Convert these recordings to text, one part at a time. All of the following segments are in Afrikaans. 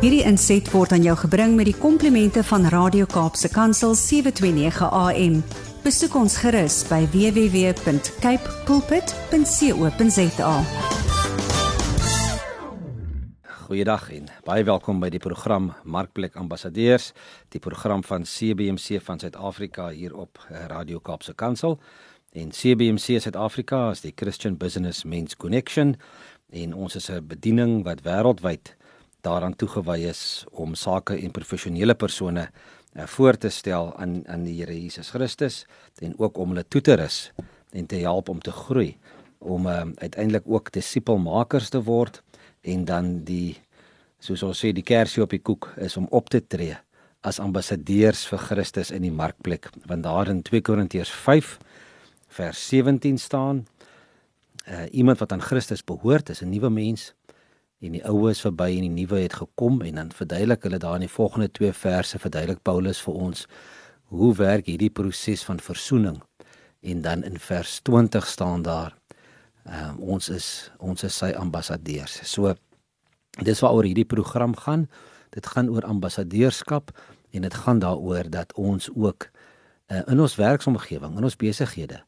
Hierdie inset word aan jou gebring met die komplimente van Radio Kaapse Kansel 729 AM. Besoek ons gerus by www.cape pulpit.co.za. Goeiedag en baie welkom by die program Markplek Ambassadeurs, die program van CBC van Suid-Afrika hier op eh, Radio Kaapse Kansel. En CBC Suid-Afrika is die Christian Business Men's Connection en ons is 'n bediening wat wêreldwyd daaraan toegewy is om sake en professionele persone uh, voor te stel aan aan die Here Jesus Christus en ook om hulle toe te rus en te help om te groei om uh, uiteindelik ook disipelmakers te word en dan die soos ons sê die kersie op die koek is om op te tree as ambassadeurs vir Christus in die markplek want daar in 2 Korintiërs 5 vers 17 staan uh, iemand wat aan Christus behoort is 'n nuwe mens en die ou is verby en die nuwe het gekom en dan verduidelik hulle daar in die volgende twee verse verduidelik Paulus vir ons hoe werk hierdie proses van verzoening. En dan in vers 20 staan daar um, ons is ons is sy ambassadeurs. So dis waaroor hierdie program gaan. Dit gaan oor ambassadeurskap en dit gaan daaroor dat ons ook uh, in ons werksomgewing in ons besighede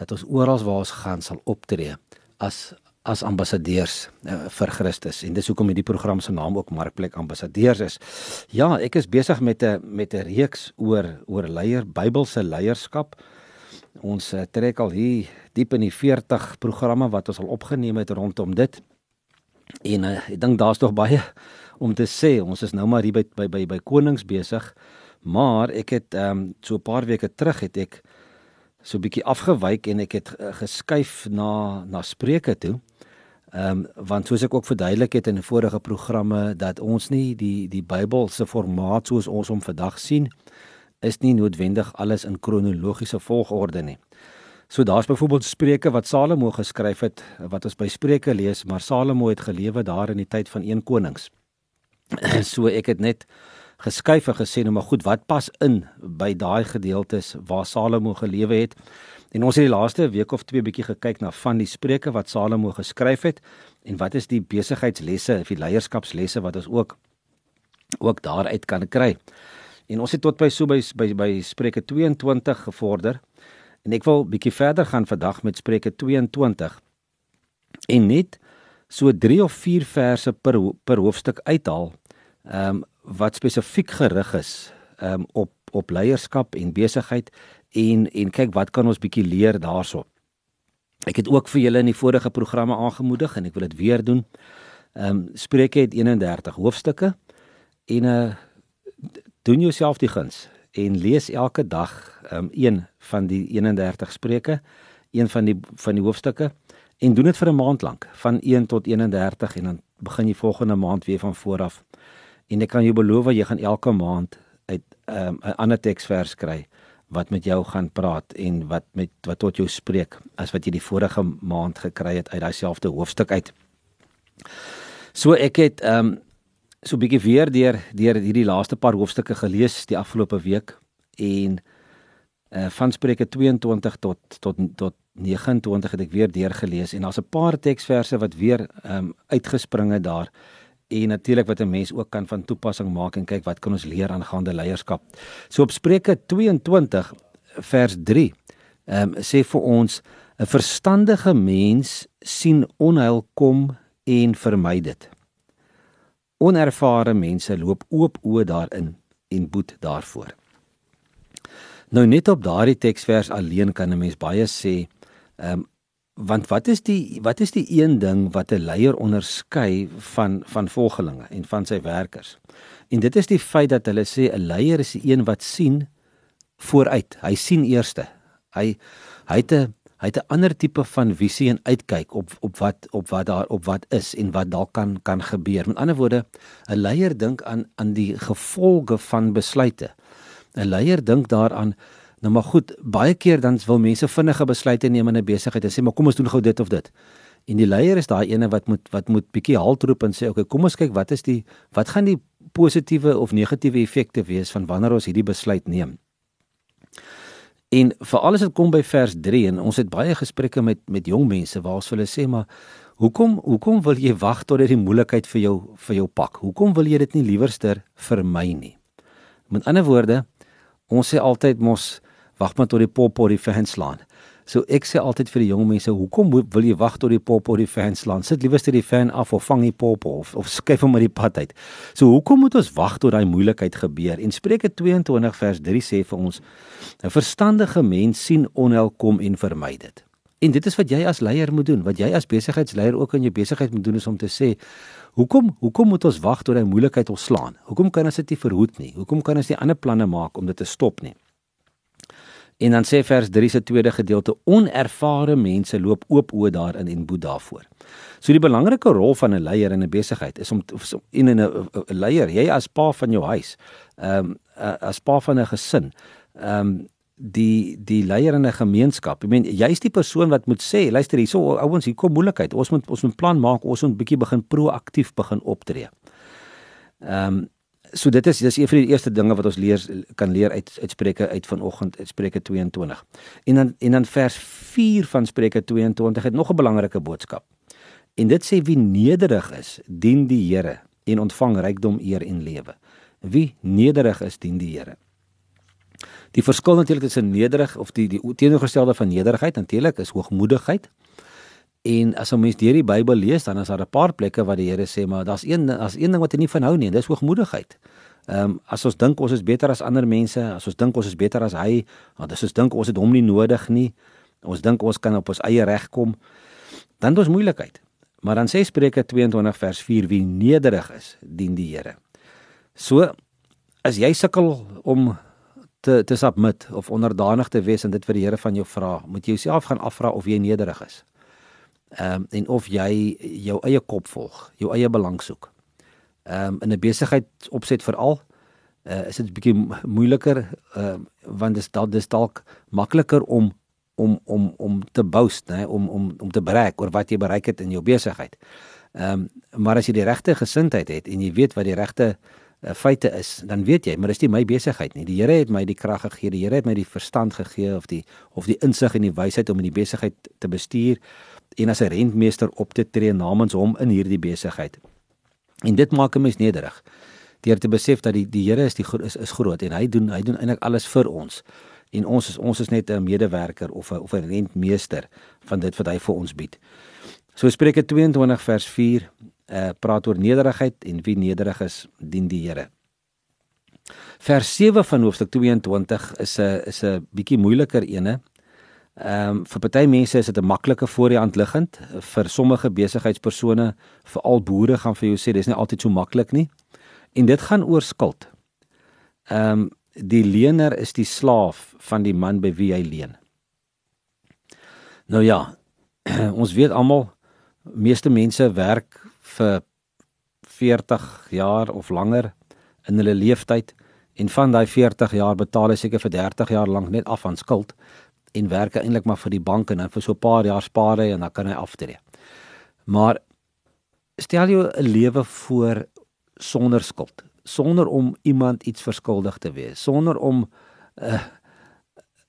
dat ons oral waar ons gaan sal optree as as ambassadeurs uh, vir Christus en dis hoekom hierdie program se naam ook Markplek Ambassadeurs is. Ja, ek is besig met 'n met 'n reeks oor oor leier Bybelse leierskap. Ons uh, trek al hier diep in die 40 programme wat ons al opgeneem het rondom dit. En uh, ek dink daar's nog baie om te sê. Ons is nou maar hier by by by, by konings besig. Maar ek het ehm um, so 'n paar weke terug het ek so bietjie afgewyk en ek het uh, geskuif na na Spreuke toe. Ehm um, want soos ek ook verduidelik het in vorige programme dat ons nie die die Bybel se formaat soos ons hom vandag sien is nie noodwendig alles in kronologiese volgorde nie. So daar's byvoorbeeld Spreuke wat Salomo geskryf het wat ons by Spreuke lees, maar Salomo het gelewe daar in die tyd van een konings. so ek het net geskuif en gesê nou maar goed, wat pas in by daai gedeeltes waar Salomo gelewe het? En ons het die laaste week of twee bietjie gekyk na van die spreuke wat Salomo geskryf het en wat is die besigheidslesse of die leierskapslesse wat ons ook ook daaruit kan kry. En ons het tot by so by by, by Spreuke 22 gevorder. En ek wil bietjie verder gaan vandag met Spreuke 22 en net so 3 of 4 verse per per hoofstuk uithaal. Ehm um, wat spesifiek gerig is ehm um, op op leierskap en besigheid en en kyk wat kan ons bietjie leer daarso. Ek het ook vir julle in die vorige programme aangemoedig en ek wil dit weer doen. Ehm um, Spreuke het 31 hoofstukke en uh doen jouself die guns en lees elke dag ehm um, een van die 31 Spreuke, een van die van die hoofstukke en doen dit vir 'n maand lank van 1 tot 31 en dan begin jy volgende maand weer van voor af. En ek kan jou beloof jy gaan elke maand uit 'n um, ander teksvers kry wat met jou gaan praat en wat met wat tot jou spreek as wat jy die vorige maand gekry het uit daai selfde hoofstuk uit. So ek het ehm um, so 'n bietjie weer deur deur hierdie laaste paar hoofstukke gelees die afgelope week en uh van Spreuke 22 tot tot tot 29 het ek weer deurgelees en daar's 'n paar teksverse wat weer ehm um, uitgespring het daar en natuurlik wat 'n mens ook kan van toepassing maak en kyk wat kan ons leer aangaande leierskap. So op Spreuke 22 vers 3 ehm um, sê vir ons 'n verstandige mens sien onheil kom en vermy dit. Onervare mense loop oop oë daarin en boet daarvoor. Nou net op daardie teksvers alleen kan 'n mens baie sê ehm um, want wat is die wat is die een ding wat 'n leier onderskei van van volgelinge en van sy werkers? En dit is die feit dat hulle sê 'n leier is die een wat sien vooruit. Hy sien eerste. Hy hy het 'n hy het 'n ander tipe van visie en uitkyk op op wat op wat daar op wat is en wat dalk kan kan gebeur. Met ander woorde, 'n leier dink aan aan die gevolge van besluite. 'n Leier dink daaraan Nou maar goed, baie keer dan wil mense vinnige besluite neem in 'n besigheid en sê maar kom ons doen gou dit of dit. En die leier is daai ene wat moet wat moet bietjie haltroep en sê okay, kom ons kyk wat is die wat gaan die positiewe of negatiewe effekte wees van wanneer ons hierdie besluit neem. En veral as dit kom by vers 3 en ons het baie gesprekke met met jong mense waar ons hulle sê maar Hoekom hoekom wil jy wag tot dit die moeilikheid vir jou vir jou pak? Hoekom wil jy dit nie liewerster vermy nie? Met ander woorde, ons sê altyd mos wag maar tot die pop op die fan slaan. So ek sê altyd vir die jong mense, hoekom wil jy wag tot die pop op die fan slaan? Sit liewerster die fan af of vang die pop of of skuif hom uit die pad uit. So hoekom moet ons wag tot daai moeilikheid gebeur? En Spreuke 22 vers 3 sê vir ons: 'n Verstandige mens sien onheil kom en vermy dit. En dit is wat jy as leier moet doen. Wat jy as besigheidsleier ook in jou besigheid moet doen is om te sê: "Hoekom hoekom moet ons wag tot 'n moeilikheid ons slaan? Hoekom kan ons dit nie verhoed nie? Hoekom kan ons nie ander planne maak om dit te stop nie?" En dan sê vers 3 se tweede gedeelte: "Onervare mense loop oop oë daarin en boet daarvoor." So die belangrike rol van 'n leier in 'n besigheid is om in 'n 'n leier, jy as pa van jou huis, ehm um, as pa van 'n gesin, ehm um, die die leier in 'n gemeenskap. Ek meen jy's die persoon wat moet sê, luister hierso ouens, hier kom moeilikheid. Ons moet ons moet plan maak, ons moet bietjie begin proaktief begin optree. Ehm um, so dit is dis een van die eerste dinge wat ons leer kan leer uit uit vanoggend uit Spreuke 22. En dan en dan vers 4 van Spreuke 22 het nog 'n belangrike boodskap. En dit sê wie nederig is, dien die Here en ontvang rykdom, eer en lewe. Wie nederig is, dien die Here. Die verskil natuurlik tussen nederig of die die teenoorgestelde van nederigheid natuurlik is hoogmoedigheid. En as 'n mens deur die Bybel lees, dan is daar 'n paar plekke waar die Here sê, maar daar's een as een ding wat hy nie van hou nie, dis hoogmoedigheid. Ehm um, as ons dink ons is beter as ander mense, as ons dink ons is beter as hy, want as ons dink ons het hom nie nodig nie, ons dink ons kan op ons eie reg kom, dan is moeilikheid. Maar dan sê Spreuke 22 vers 4 wie nederig is, dien die Here. So as jy sukkel om te te submit of onderdanig te wees en dit vir die Here van jou vra, moet jy jouself gaan afvra of jy nederig is. Ehm um, en of jy jou eie kop volg, jou eie belang soek. Ehm um, in 'n besigheid opset veral uh, is dit 'n bietjie moeiliker ehm uh, want dit is dalk dis dalk makliker om om om om te boast, né, om om om te brag oor wat jy bereik het in jou besigheid. Ehm um, maar as jy die regte gesindheid het en jy weet wat die regte uh, feite is, dan weet jy, maar dis nie my besigheid nie. Die Here het my die krag gegee, die Here het my die verstand gegee of die of die insig en die wysheid om in die besigheid te bestuur en as 'n rentmeester op te tree namens hom in hierdie besigheid. En dit maak 'n mens nederig. Deur te besef dat die die Here is die is is groot en hy doen hy doen eintlik alles vir ons. En ons is ons is net 'n medewerker of 'n of 'n rentmeester van dit wat hy vir ons bied. So Spreuke 22 vers 4 uh, praat oor nederigheid en wie nederig is, dien die Here. Vers 7 van hoofstuk 22 is 'n is 'n bietjie moeiliker ene. Ehm um, vir party mense is dit 'n maklike voor die hand liggend, vir sommige besigheidspersone, veral boere gaan vir jou sê dis nie altyd so maklik nie. En dit gaan oor skuld. Ehm um, die lener is die slaaf van die man by wie hy leen. Nou ja, ons weet almal meeste mense werk vir 40 jaar of langer in hulle lewenstyd en van daai 40 jaar betaal hy seker vir 30 jaar lank net af aan skuld en werk eintlik maar vir die bank en dan vir so 'n paar jaar spaar hy en dan kan hy aftree. Maar stel jou 'n lewe voor sonder skuld, sonder om iemand iets verskuldig te wees, sonder om 'n uh,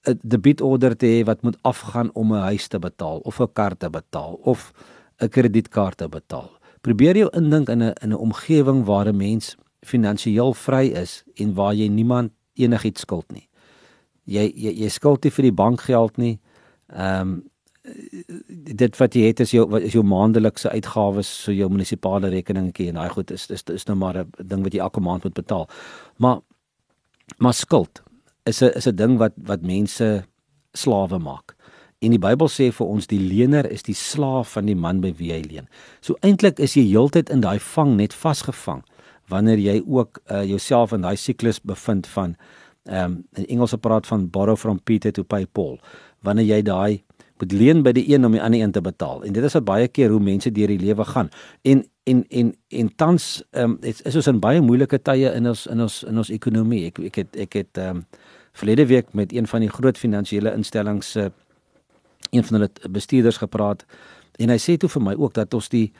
'n debietorder te hê wat moet afgaan om 'n huis te betaal of 'n kar te betaal of 'n kredietkaart te betaal probeer jou indink in 'n in 'n omgewing waar 'n mens finansiëel vry is en waar jy niemand enigiets skuld nie. Jy jy, jy skuld nie vir die bankgeld nie. Ehm um, dit wat jy het is jou is jou maandelikse uitgawes so jou munisipale rekeningetjie en daai goed is is is nou maar 'n ding wat jy elke maand moet betaal. Maar maar skuld is 'n is 'n ding wat wat mense slawe maak. En die Bybel sê vir ons die lener is die slaaf van die man by wie hy leen. So eintlik is jy heeltyd in daai vang net vasgevang wanneer jy ook uh, jouself in daai siklus bevind van ehm um, in Engels praat van borrow from Peter to pay Paul. Wanneer jy daai moet leen by die een om die ander een te betaal. En dit is wat baie keer hoe mense deur die lewe gaan. En en en en tans ehm um, is ons in baie moeilike tye in ons in ons in ons ekonomie. Ek ek het ek het ehm um, verlede week met een van die groot finansiële instellings se uh, een van hulle bestuurders gepraat en hy sê toe vir my ook dat ons die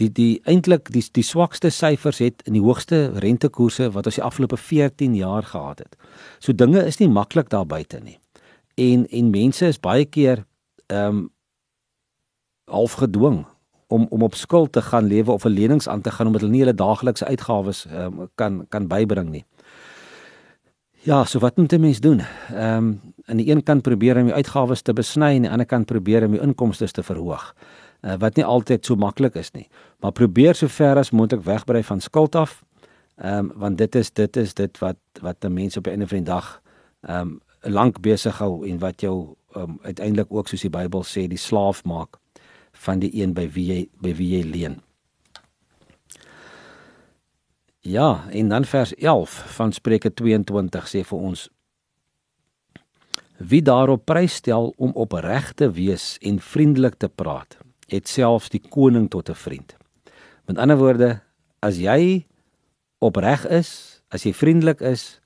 die die eintlik die die swakste syfers het in die hoogste rentekoerse wat ons die afgelope 14 jaar gehad het. So dinge is nie maklik daar buite nie. En en mense is baie keer ehm um, half gedwing om om op skuld te gaan lewe of 'n lenings aan te gaan omdat hulle nie hulle daaglikse uitgawes um, kan kan bybring nie. Ja, so wat moet 'n mens doen? Ehm um, aan die een kant probeer om jou uitgawes te besny en aan die ander kant probeer om jou inkomste te verhoog. Uh, wat nie altyd so maklik is nie. Maar probeer so ver as moontlik wegbrei van skuld af. Ehm um, want dit is dit is dit wat wat 'n mens op 'n einde van die dag ehm um, lank besig hou en wat jou um, uiteindelik ook soos die Bybel sê die slaaf maak van die een by wie jy by wie jy leen. Ja, en dan vers 11 van Spreuke 22 sê vir ons Wie daarop prys stel om opreg te wees en vriendelik te praat, het selfs die koning tot 'n vriend. Met ander woorde, as jy opreg is, as jy vriendelik is,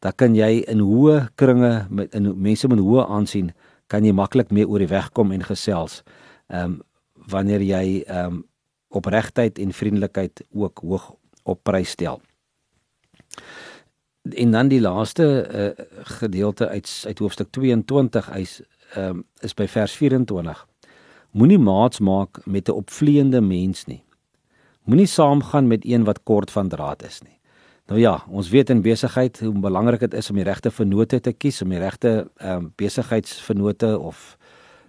dan kan jy in hoë kringe met in mense met hoë aansien kan jy maklik mee oor die weg kom en gesels. Ehm um, wanneer jy ehm um, opregtheid en vriendelikheid ook hoog op prys stel. En dan die laaste uh, gedeelte uit uit hoofstuk 22 is ehm um, is by vers 24. Moenie maats maak met 'n opvleende mens nie. Moenie saamgaan met een wat kort van draad is nie. Nou ja, ons weet in besigheid hoe belangrik dit is om die regte vennote te kies, om die regte ehm um, besigheidsvennote of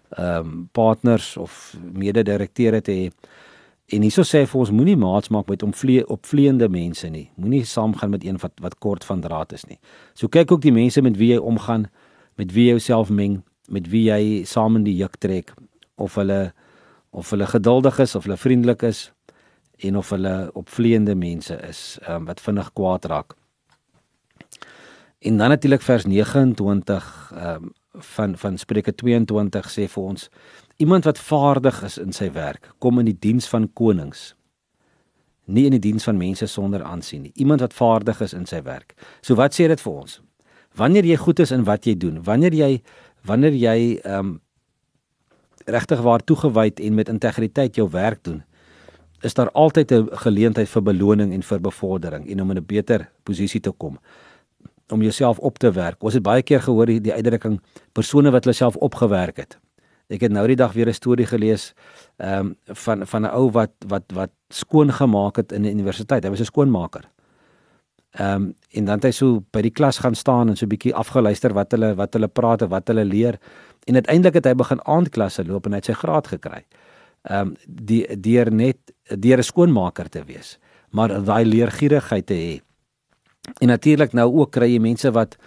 ehm um, partners of mede-direkteure te hê. En hieso sê hy vir ons moenie maats maak met omvlee opvleende mense nie. Moenie saamgaan met een wat wat kort van draad is nie. So kyk ook die mense met wie jy omgaan, met wie jy jouself meng, met wie jy saam in die juk trek of hulle of hulle geduldig is of hulle vriendelik is en of hulle opvleende mense is um, wat vinnig kwaad raak. En dan natuurlik vers 29 ehm um, van van Spreuke 22 sê vir ons Iemand wat vaardig is in sy werk, kom in die diens van konings. Nie in die diens van mense sonder aansien nie. Iemand wat vaardig is in sy werk. So wat sê dit vir ons? Wanneer jy goed is in wat jy doen, wanneer jy wanneer jy ehm um, regtig waar toegewyd en met integriteit jou werk doen, is daar altyd 'n geleentheid vir beloning en vir bevordering en om in 'n beter posisie te kom om jouself op te werk. Ons het baie keer gehoor die, die uitdrukking persone wat hulle self opgewerk het. Ek het nou die dag weer 'n storie gelees ehm um, van van 'n ou wat wat wat skoon gemaak het in die universiteit. Hy was 'n skoonmaker. Ehm um, en dan het hy so by die klas gaan staan en so 'n bietjie afgeluister wat hulle wat hulle praat en wat hulle leer. En uiteindelik het hy begin aandklasse loop en hy het sy graad gekry. Ehm um, die deur net deur 'n skoonmaker te wees, maar daai leergierigheid te hê. En natuurlik nou ook kry jy mense wat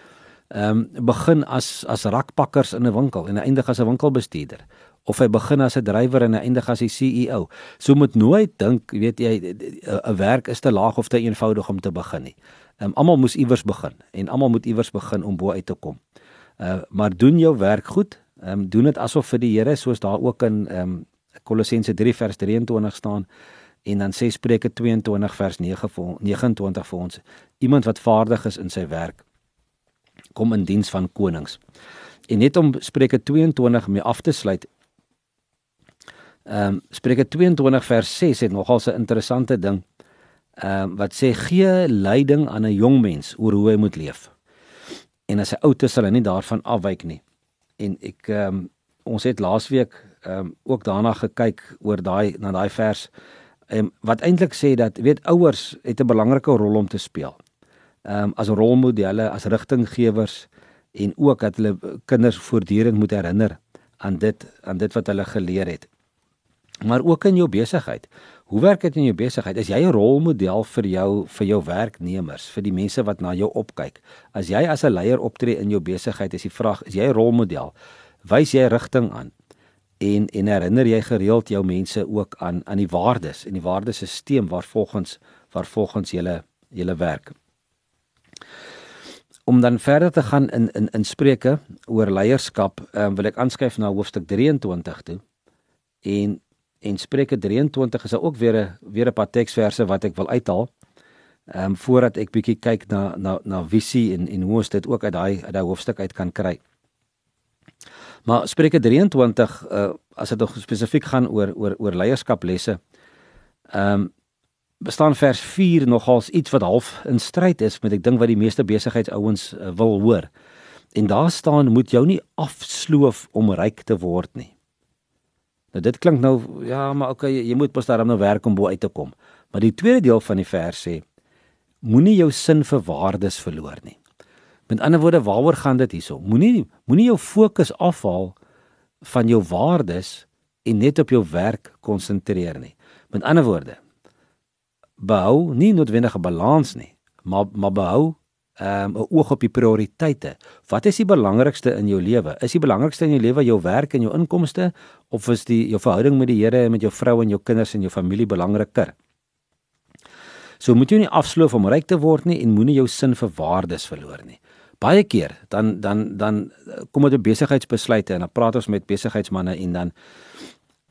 ehm um, begin as as rakpakkers in 'n winkel en eindig as 'n winkelbestuurder of hy begin as 'n drywer en eindig as 'n CEO. So moet nooit dink, weet jy, 'n werk is te laag of te eenvoudig om te begin nie. Um, almal moes iewers begin en almal moet iewers begin om bo uit te kom. Uh maar doen jou werk goed. Ehm um, doen dit asof vir die Here soos daar ook in ehm um, Kolossense 3 vers 23 staan en dan sê Spreuke 22 vers 9 vir 29 vir ons iemand wat vaardig is in sy werk kom in diens van konings. En net om Spreuke 22 mee af te sluit. Ehm um, Spreuke 22 vers 6 het nogal 'n interessante ding. Ehm um, wat sê gee leiding aan 'n jong mens oor hoe hy moet leef. En as hy oud is, sal hy nie daarvan afwyk nie. En ek ehm um, ons het laasweek ehm um, ook daarna gekyk oor daai na daai vers ehm um, wat eintlik sê dat weet ouers het 'n belangrike rol om te speel um, as rolmodelle, as rigtinggewers en ook dat hulle kinders voortdurend moet herinner aan dit aan dit wat hulle geleer het. Maar ook in jou besigheid. Hoe werk dit in jou besigheid? Is jy 'n rolmodel vir jou vir jou werknemers, vir die mense wat na jou opkyk? As jy as 'n leier optree in jou besigheid, is die vraag, is jy 'n rolmodel? Wys jy rigting aan? En en herinner jy gereeld jou mense ook aan aan die waardes en die waardesisteem waarvolgens waarvolgens jy jy werk? Om dan verder te gaan in in in Spreuke oor leierskap, um, wil ek aanskuif na hoofstuk 23 toe. En en Spreuke 23 is ook weer 'n weer 'n paar teksverse wat ek wil uithaal. Ehm um, voordat ek bietjie kyk na na na visie en en hoe ons dit ook uit daai uit daai hoofstuk uit kan kry. Maar Spreuke 23 uh, as dit nog spesifiek gaan oor oor oor leierskaplesse. Ehm um, bestaan vers 4 nogals iets wat half in stryd is met ek dink wat die meeste besigheidsouens uh, wil hoor. En daar staan moet jou nie afsloof om ryk te word nie. Nou dit klink nou ja, maar okay, jy, moet pas daarom nou werk om bo uit te kom. Maar die tweede deel van die vers sê moenie jou sin vir waardes verloor nie. Met ander woorde, waaroor gaan dit hierso? Moenie moenie jou fokus afhaal van jou waardes en net op jou werk konsentreer nie. Met ander woorde, behou nie noodwendige balans nie, maar maar behou 'n um, oog op die prioriteite. Wat is die belangrikste in jou lewe? Is die belangrikste in jou lewe jou werk en jou inkomste of is die jou verhouding met die Here en met jou vrou en jou kinders en jou familie belangriker? So moet jy nie afsloof om ryk te word nie en moenie jou sin vir waardes verloor nie. Baie keer dan dan dan kom dit op besigheidsbesluite en dan praat ons met besigheidsmense en dan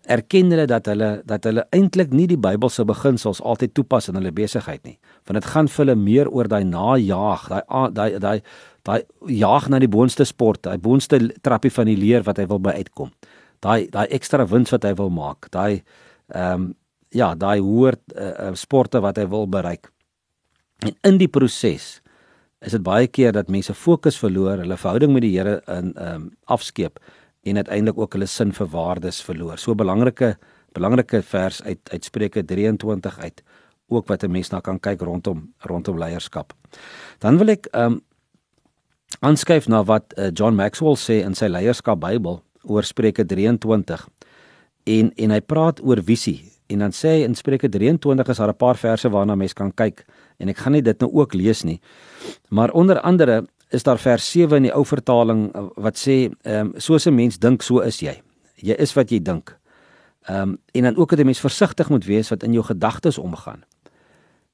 erken hulle dat hulle dat hulle eintlik nie die Bybelse beginsels altyd toepas in hulle besigheid nie. Want dit gaan vir hulle meer oor daai najaag, daai daai daai daai jaag na die boonste sport, daai boonste trappie van die leer wat hy wil by uitkom. Daai daai ekstra wins wat hy wil maak, daai ehm um, ja, daai hoër uh, sporte wat hy wil bereik. En in die proses is dit baie keer dat mense fokus verloor, hulle verhouding met die Here in ehm um, afskeep en uiteindelik ook hulle sin vir waardes verloor. So belangrike belangrike vers uit uit Spreuke 23 uit ook wat 'n mens na kan kyk rondom rondom leierskap. Dan wil ek ehm um, aanskuif na wat uh, John Maxwell sê in sy leierskap Bybel oor Spreuke 23. En en hy praat oor visie en dan sê hy in Spreuke 23 is daar 'n paar verse waarna mens kan kyk en ek gaan nie dit nou ook lees nie. Maar onder andere is daar vers 7 in die ou vertaling uh, wat sê ehm um, soos 'n mens dink so is jy. Jy is wat jy dink. Ehm um, en dan ook dat 'n mens versigtig moet wees wat in jou gedagtes omgaan.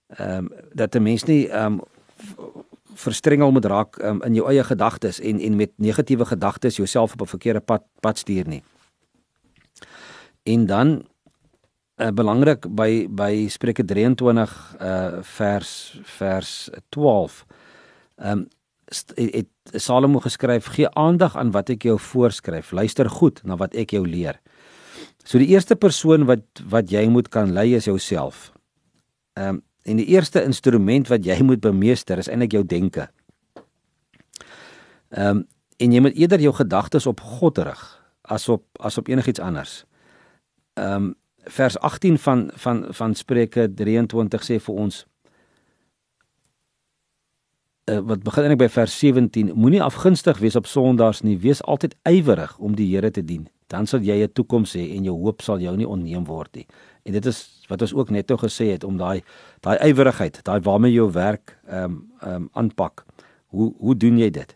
Ehm um, dat 'n mens nie ehm um, verstrengel moet raak um, in jou eie gedagtes en en met negatiewe gedagtes jouself op 'n verkeerde pad pad stuur nie. En dan uh, belangrik by by Spreuke 23 uh eh, vers vers 12. Ehm um, het Salomo geskryf: "Gee aandag aan wat ek jou voorskryf. Luister goed na wat ek jou leer." So die eerste persoon wat wat jy moet kan lei is jouself. Ehm um, en die eerste instrument wat jy moet bemeester is eintlik jou denke. Ehm um, en jy moet eerder jou gedagtes op God rig as op as op enigiets anders. Ehm um, vers 18 van van van Spreuke 23 sê vir ons wat begin eintlik by vers 17 moenie afgunstig wees op sondaars nie wees altyd ywerig om die Here te dien. Dan sal jy 'n toekoms hê en jou hoop sal jou nie onneem word nie. En dit is wat ons ook net nou gesê het om daai daai ywerigheid daai waarmee jou werk ehm um, ehm um, aanpak. Hoe hoe doen jy dit?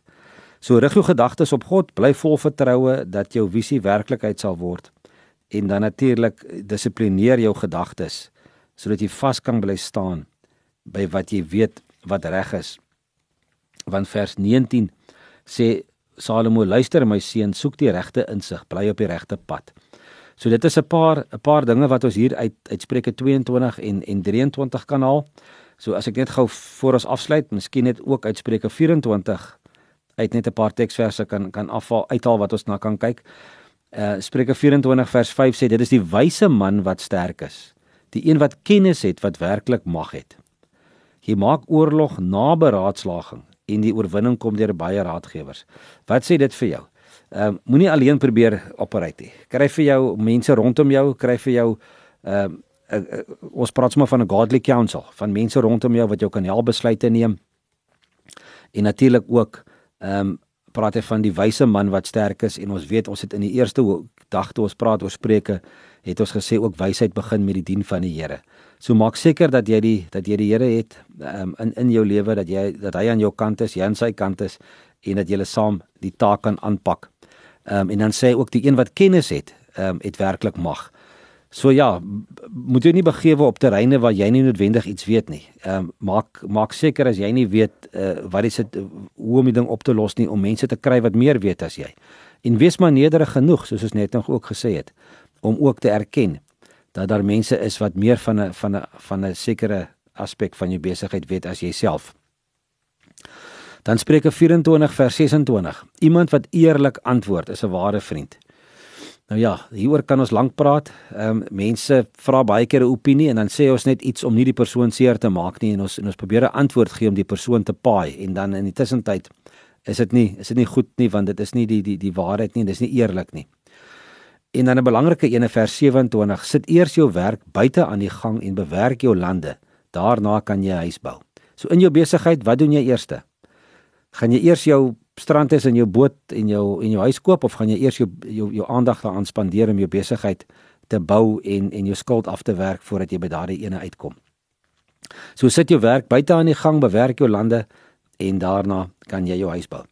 So rig jou gedagtes op God bly vol vertroue dat jou visie werklikheid sal word en dan natuurlik dissiplineer jou gedagtes sodat jy vas kan bly staan by wat jy weet wat reg is want vers 19 sê Salomo luister my seun soek die regte insig bly op die regte pad. So dit is 'n paar 'n paar dinge wat ons hier uit uit Spreuke 22 en en 23 kan haal. So as ek net gou voor ons afsluit, miskien net ook uit Spreuke 24 uit net 'n paar teksverse kan kan afhaal uithaal wat ons na kan kyk. Uh Spreuke 24 vers 5 sê dit is die wyse man wat sterk is, die een wat kennis het wat werklik mag het. Jy maak oorlog na beraadslaging en die oorwinning kom deur baie raadgewers. Wat sê dit vir jou? Ehm um, moenie alleen probeer operate nie. Kry vir jou mense rondom jou, kry vir jou ehm um, uh, uh, ons praat sommer van 'n godly counsel, van mense rondom jou wat jou kan help besluite neem. En natuurlik ook ehm um, praat hy van die wyse man wat sterk is en ons weet ons het in die eerste dag toe ons praat oor Spreuke het ons gesê ook wysheid begin met die dien van die Here. So maak seker dat jy die dat jy die Here het um, in in jou lewe dat jy dat hy aan jou kant is, jy aan sy kant is en dat julle saam die taak kan aanpak. Ehm um, en dan sê ook die een wat kennis het, ehm um, het werklik mag. So ja, moet jy nie begewe op terreine waar jy nie noodwendig iets weet nie. Ehm um, maak maak seker as jy nie weet uh, wat is dit hoe om die ding op te los nie om mense te kry wat meer weet as jy. En wees maar nederig genoeg soos ons net nog ook gesê het om ook te erken dat daar mense is wat meer van 'n van 'n van 'n sekere aspek van jou besigheid weet as jouself. Dan Spreuke 24 vers 26. Iemand wat eerlik antwoord is 'n ware vriend. Nou ja, hieroor kan ons lank praat. Ehm um, mense vra baie keer 'n opinie en dan sê ons net iets om nie die persoon seer te maak nie en ons en ons probeer 'n antwoord gee om die persoon te paai en dan in die tussentyd is dit nie is dit nie goed nie want dit is nie die die die waarheid nie, dis nie eerlik nie. En dan 'n belangrike ene vers 27, sit eers jou werk buite aan die gang en bewerk jou lande. Daarna kan jy 'n huis bou. So in jou besigheid, wat doen jy eerste? Gaan jy eers jou strand is in jou boot en jou en jou huis koop of gaan jy eers jou jou, jou aandag daaraan spandeer om jou besigheid te bou en en jou skuld af te werk voordat jy by daardie ene uitkom? So sit jou werk buite aan die gang, bewerk jou lande en daarna kan jy jou huis bou.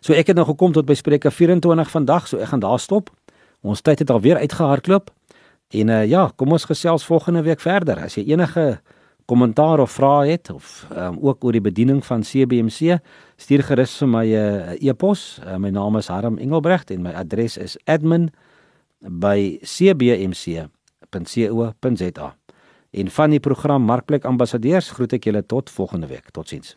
So ek het nou gekom tot by Spreuke 24 vandag, so ek gaan daar stop. Ons tyd het alweer uitgehardloop. En uh, ja, kom ons gesels volgende week verder. As jy enige kommentaar of vrae het of um, ook oor die bediening van CBMC, stuur gerus vir my 'n uh, e-pos. Uh, my naam is Harm Engelbrecht en my adres is admin@cbmc.co.za. En van die program Markplek Ambassadeurs groet ek julle tot volgende week. Totsiens.